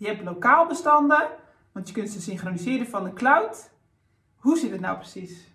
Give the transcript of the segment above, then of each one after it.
je hebt lokaal bestanden, want je kunt ze synchroniseren van de cloud. Hoe zit het nou precies?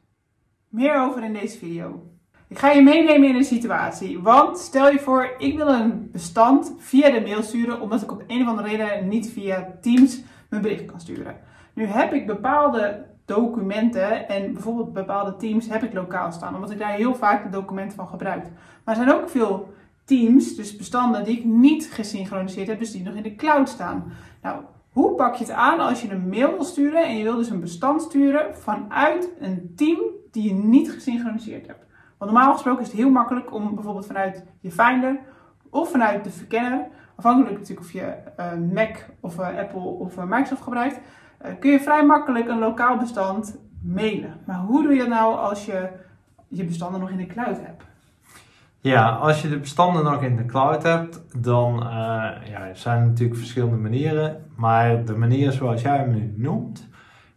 Meer over in deze video. Ik ga je meenemen in een situatie. Want stel je voor, ik wil een bestand via de mail sturen, omdat ik op een of andere reden niet via Teams mijn bericht kan sturen. Nu heb ik bepaalde documenten en bijvoorbeeld bepaalde teams heb ik lokaal staan, omdat ik daar heel vaak de documenten van gebruik. Maar er zijn ook veel teams, dus bestanden die ik niet gesynchroniseerd heb, dus die nog in de cloud staan. Nou, hoe pak je het aan als je een mail wil sturen en je wil dus een bestand sturen vanuit een team die je niet gesynchroniseerd hebt? Want normaal gesproken is het heel makkelijk om bijvoorbeeld vanuit je Finder of vanuit de verkenner, afhankelijk natuurlijk of je uh, Mac of uh, Apple of uh, Microsoft gebruikt, kun je vrij makkelijk een lokaal bestand mailen. Maar hoe doe je dat nou als je je bestanden nog in de cloud hebt? Ja, als je de bestanden nog in de cloud hebt, dan ja, zijn er natuurlijk verschillende manieren. Maar de manier zoals jij hem nu noemt,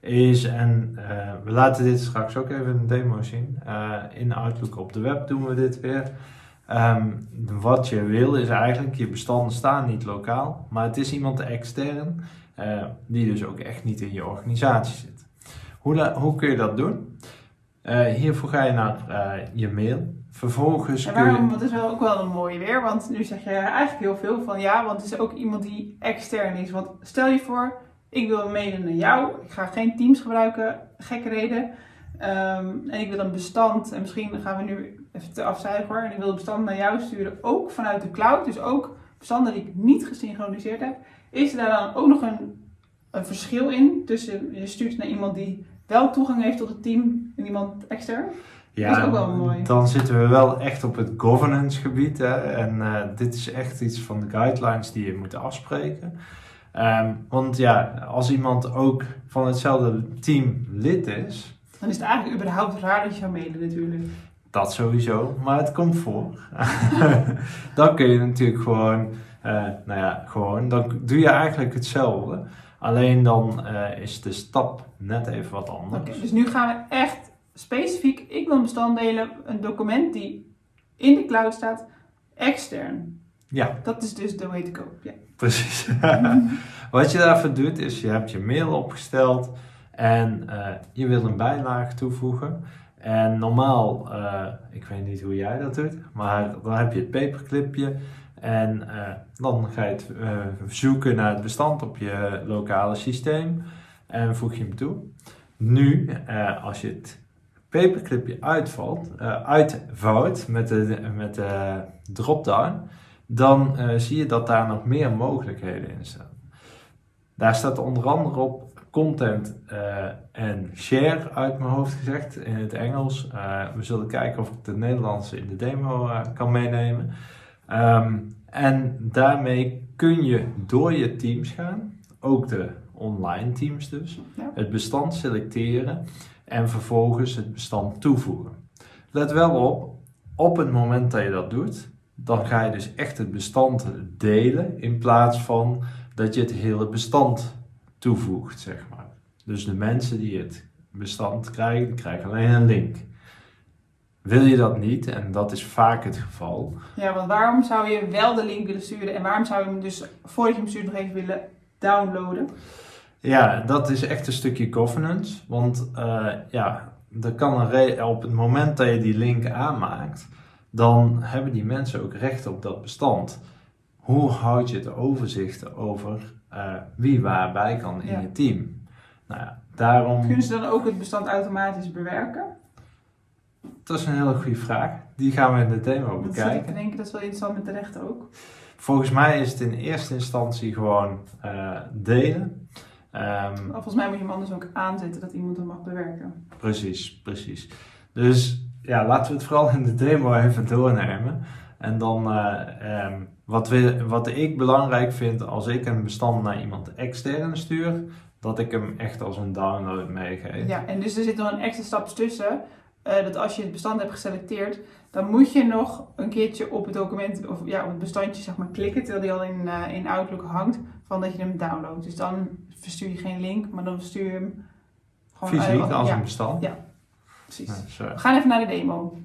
is, en uh, we laten dit straks ook even in een demo zien. Uh, in Outlook op de web doen we dit weer. Um, wat je wil is eigenlijk, je bestanden staan niet lokaal, maar het is iemand extern die dus ook echt niet in je organisatie zit. Hoe, hoe kun je dat doen? hiervoor ga je naar je mail. Vervolgens en waarom, je... Dat is wel ook wel een mooie weer, want nu zeg je eigenlijk heel veel van ja, want het is ook iemand die extern is. Want stel je voor, ik wil mailen naar jou. Ik ga geen Teams gebruiken, gekke reden. Um, en ik wil een bestand, en misschien gaan we nu even te afzijden hoor. En ik wil een bestand naar jou sturen, ook vanuit de cloud. Dus ook bestanden die ik niet gesynchroniseerd heb. Is er daar dan ook nog een, een verschil in tussen je stuurt naar iemand die wel toegang heeft tot het team en iemand extern? Ja, dat is ook wel mooi. dan zitten we wel echt op het governance gebied. Hè? En uh, dit is echt iets van de guidelines die je moet afspreken. Um, want ja, als iemand ook van hetzelfde team lid is. Dan is het eigenlijk überhaupt raar dat je zou mailen natuurlijk. Dat sowieso, maar het komt voor. dan kun je natuurlijk gewoon, uh, nou ja, gewoon, dan doe je eigenlijk hetzelfde. Alleen dan uh, is de stap net even wat anders. Dus nu gaan we echt specifiek, ik wil een bestand delen, een document die in de cloud staat, extern. Ja. Dat is dus de way to go. Ja. Precies. Wat je daarvoor doet is, je hebt je mail opgesteld en uh, je wil een bijlage toevoegen. En normaal, uh, ik weet niet hoe jij dat doet, maar dan heb je het paperclipje en uh, dan ga je het zoeken naar het bestand op je lokale systeem en voeg je hem toe. Nu, als je het paperclipje uitvalt, uitvouwt met de, met de drop-down, dan uh, zie je dat daar nog meer mogelijkheden in staan. Daar staat onder andere op content uh, en share uit mijn hoofd gezegd in het Engels. Uh, we zullen kijken of ik de Nederlandse in de demo kan meenemen. Um, en daarmee kun je door je teams gaan, ook de online teams dus, ja. het bestand selecteren en vervolgens het bestand toevoegen. Let wel op, op het moment dat je dat doet, dan ga je dus echt het bestand delen in plaats van dat je het hele bestand toevoegt, zeg maar. Dus de mensen die het bestand krijgen, krijgen alleen een link. Wil je dat niet, en dat is vaak het geval. Ja, want waarom zou je wel de link willen sturen en waarom zou je hem dus voordat je hem stuurt nog even willen downloaden? Ja, dat is echt een stukje governance. Want uh, ja, er kan een op het moment dat je die link aanmaakt, dan hebben die mensen ook recht op dat bestand. Hoe houd je het overzicht over uh, wie waarbij kan in je team? Nou ja, daarom... Kunnen ze dan ook het bestand automatisch bewerken? Dat is een hele goede vraag. Die gaan we in de demo bekijken. Ik denk dat is wel interessant met de rechten ook. Volgens mij is het in eerste instantie gewoon uh, delen. Um, volgens mij moet je hem anders ook aanzetten dat iemand hem mag bewerken. Precies, precies. Dus ja, laten we het vooral in de demo even doornemen. En dan uh, um, wat, we, wat ik belangrijk vind als ik een bestand naar iemand extern stuur, dat ik hem echt als een download meegeef. Ja, en dus er zit nog een extra stap tussen. Eh, dat als je het bestand hebt geselecteerd, dan moet je nog een keertje op het document of ja, op het bestandje zeg maar, klikken, terwijl die al in, eh, in Outlook hangt, van dat je hem downloadt. Dus dan verstuur je geen link, maar dan verstuur je hem gewoon Fysiek eh, als ja, een bestand. Ja. precies. We gaan even naar de demo.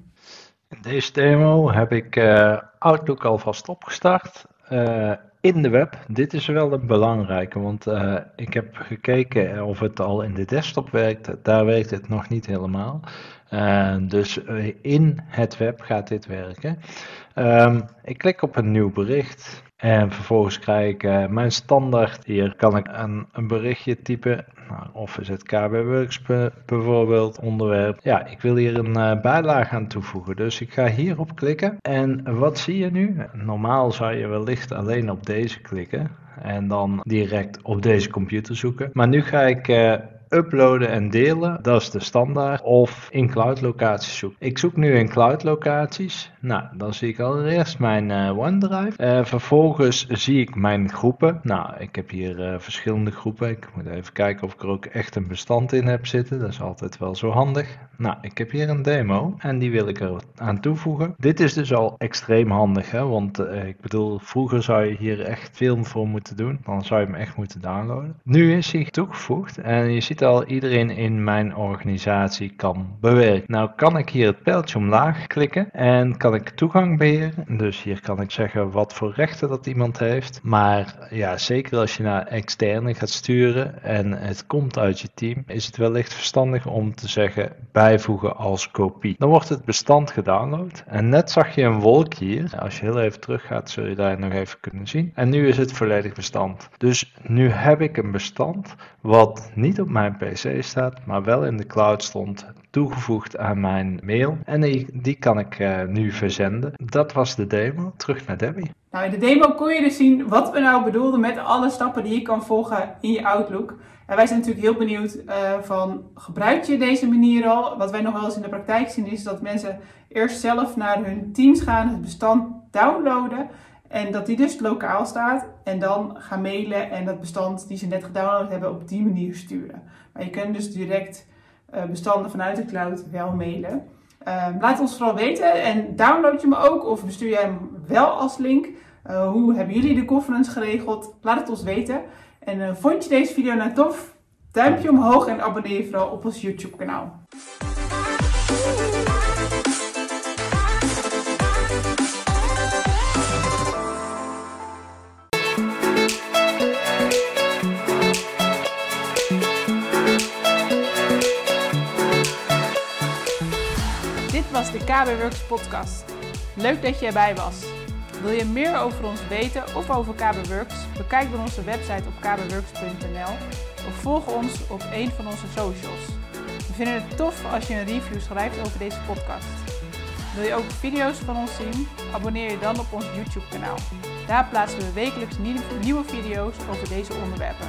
In deze demo heb ik eh, Outlook alvast opgestart eh, in de web. Dit is wel een belangrijke, want eh, ik heb gekeken of het al in de desktop werkt. Daar werkt het nog niet helemaal. Eh, dus eh, in het web gaat dit werken. Ehm, ik klik op een nieuw bericht. En vervolgens krijg ik eh, mijn standaard. Hier kan ik een, een berichtje typen. Nou, of is het KB Works be- bijvoorbeeld onderwerp. Ja, ik wil hier een bijlage aan toevoegen. Dus ik ga hierop klikken. En wat zie je nu? Normaal zou je wellicht alleen op deze klikken. En dan direct op deze computer zoeken. Maar nu ga ik uploaden en delen. Dat is de standaard. Of in cloud locaties zoeken. Ik zoek nu in cloud locaties. Nou, dan zie ik allereerst mijn eh, OneDrive. Eh, vervolgens zie ik mijn groepen. Nou, ik heb hier eh, verschillende groepen. Ik moet even kijken of ik er ook echt een bestand in heb zitten. Dat is altijd wel zo handig. Nou, ik heb hier een demo en die wil ik er aan toevoegen. Dit is dus al extreem handig, hè? want ik bedoel, vroeger zou je hier echt veel voor moeten doen. Dan zou je hem echt moeten downloaden. Nu is hij toegevoegd en je ziet al, iedereen in mijn organisatie kan bewerken. Nou kan ik hier het pijltje omlaag klikken en kan ik toegang beheren. Dus hier kan ik zeggen wat voor rechten dat iemand heeft. Maar ja, zeker als je naar externe gaat sturen en het komt uit je team, is het wellicht verstandig om te zeggen bijvoegen als kopie. Dan wordt het bestand gedownload. En net zag je een wolk hier. Als je heel even terug gaat, zul je daar nog even kunnen zien. En nu is het volledig bestand. Dus nu heb ik een bestand wat niet op mijn PC staat, maar wel in de cloud stond, toegevoegd aan mijn mail. En die, die kan ik eh, nu verzenden. Dat was de demo. Terug naar Debbie. Nou, in de demo kon je dus zien wat we nou bedoelden met alle stappen die je kan volgen in je Outlook. En wij zijn natuurlijk heel benieuwd eh, van, gebruik je deze manier al? Wat wij nog wel eens in de praktijk zien is dat mensen eerst zelf naar hun teams gaan, het bestand downloaden. En dat die dus lokaal staat. En dan gaan mailen en dat bestand die ze net gedownload hebben op die manier sturen. Maar je kunt dus direct eh, bestanden vanuit de cloud wel mailen. Eh, laat ons vooral weten en download je hem ook of bestuur jij hem wel als link. Uh, hoe hebben jullie de conference geregeld? Laat het ons weten. En uh, vond je deze video nou tof? Duimpje omhoog en abonneer je vooral op ons YouTube kanaal. KB Works podcast. Leuk dat je erbij was. Wil je meer over ons weten of over KB Works? Bekijk dan onze website op kbworks.nl of volg ons op een van onze socials. We vinden het tof als je een review schrijft over deze podcast. Wil je ook video's van ons zien? Abonneer je dan op ons YouTube kanaal. Daar plaatsen we wekelijks nieuwe video's over deze onderwerpen.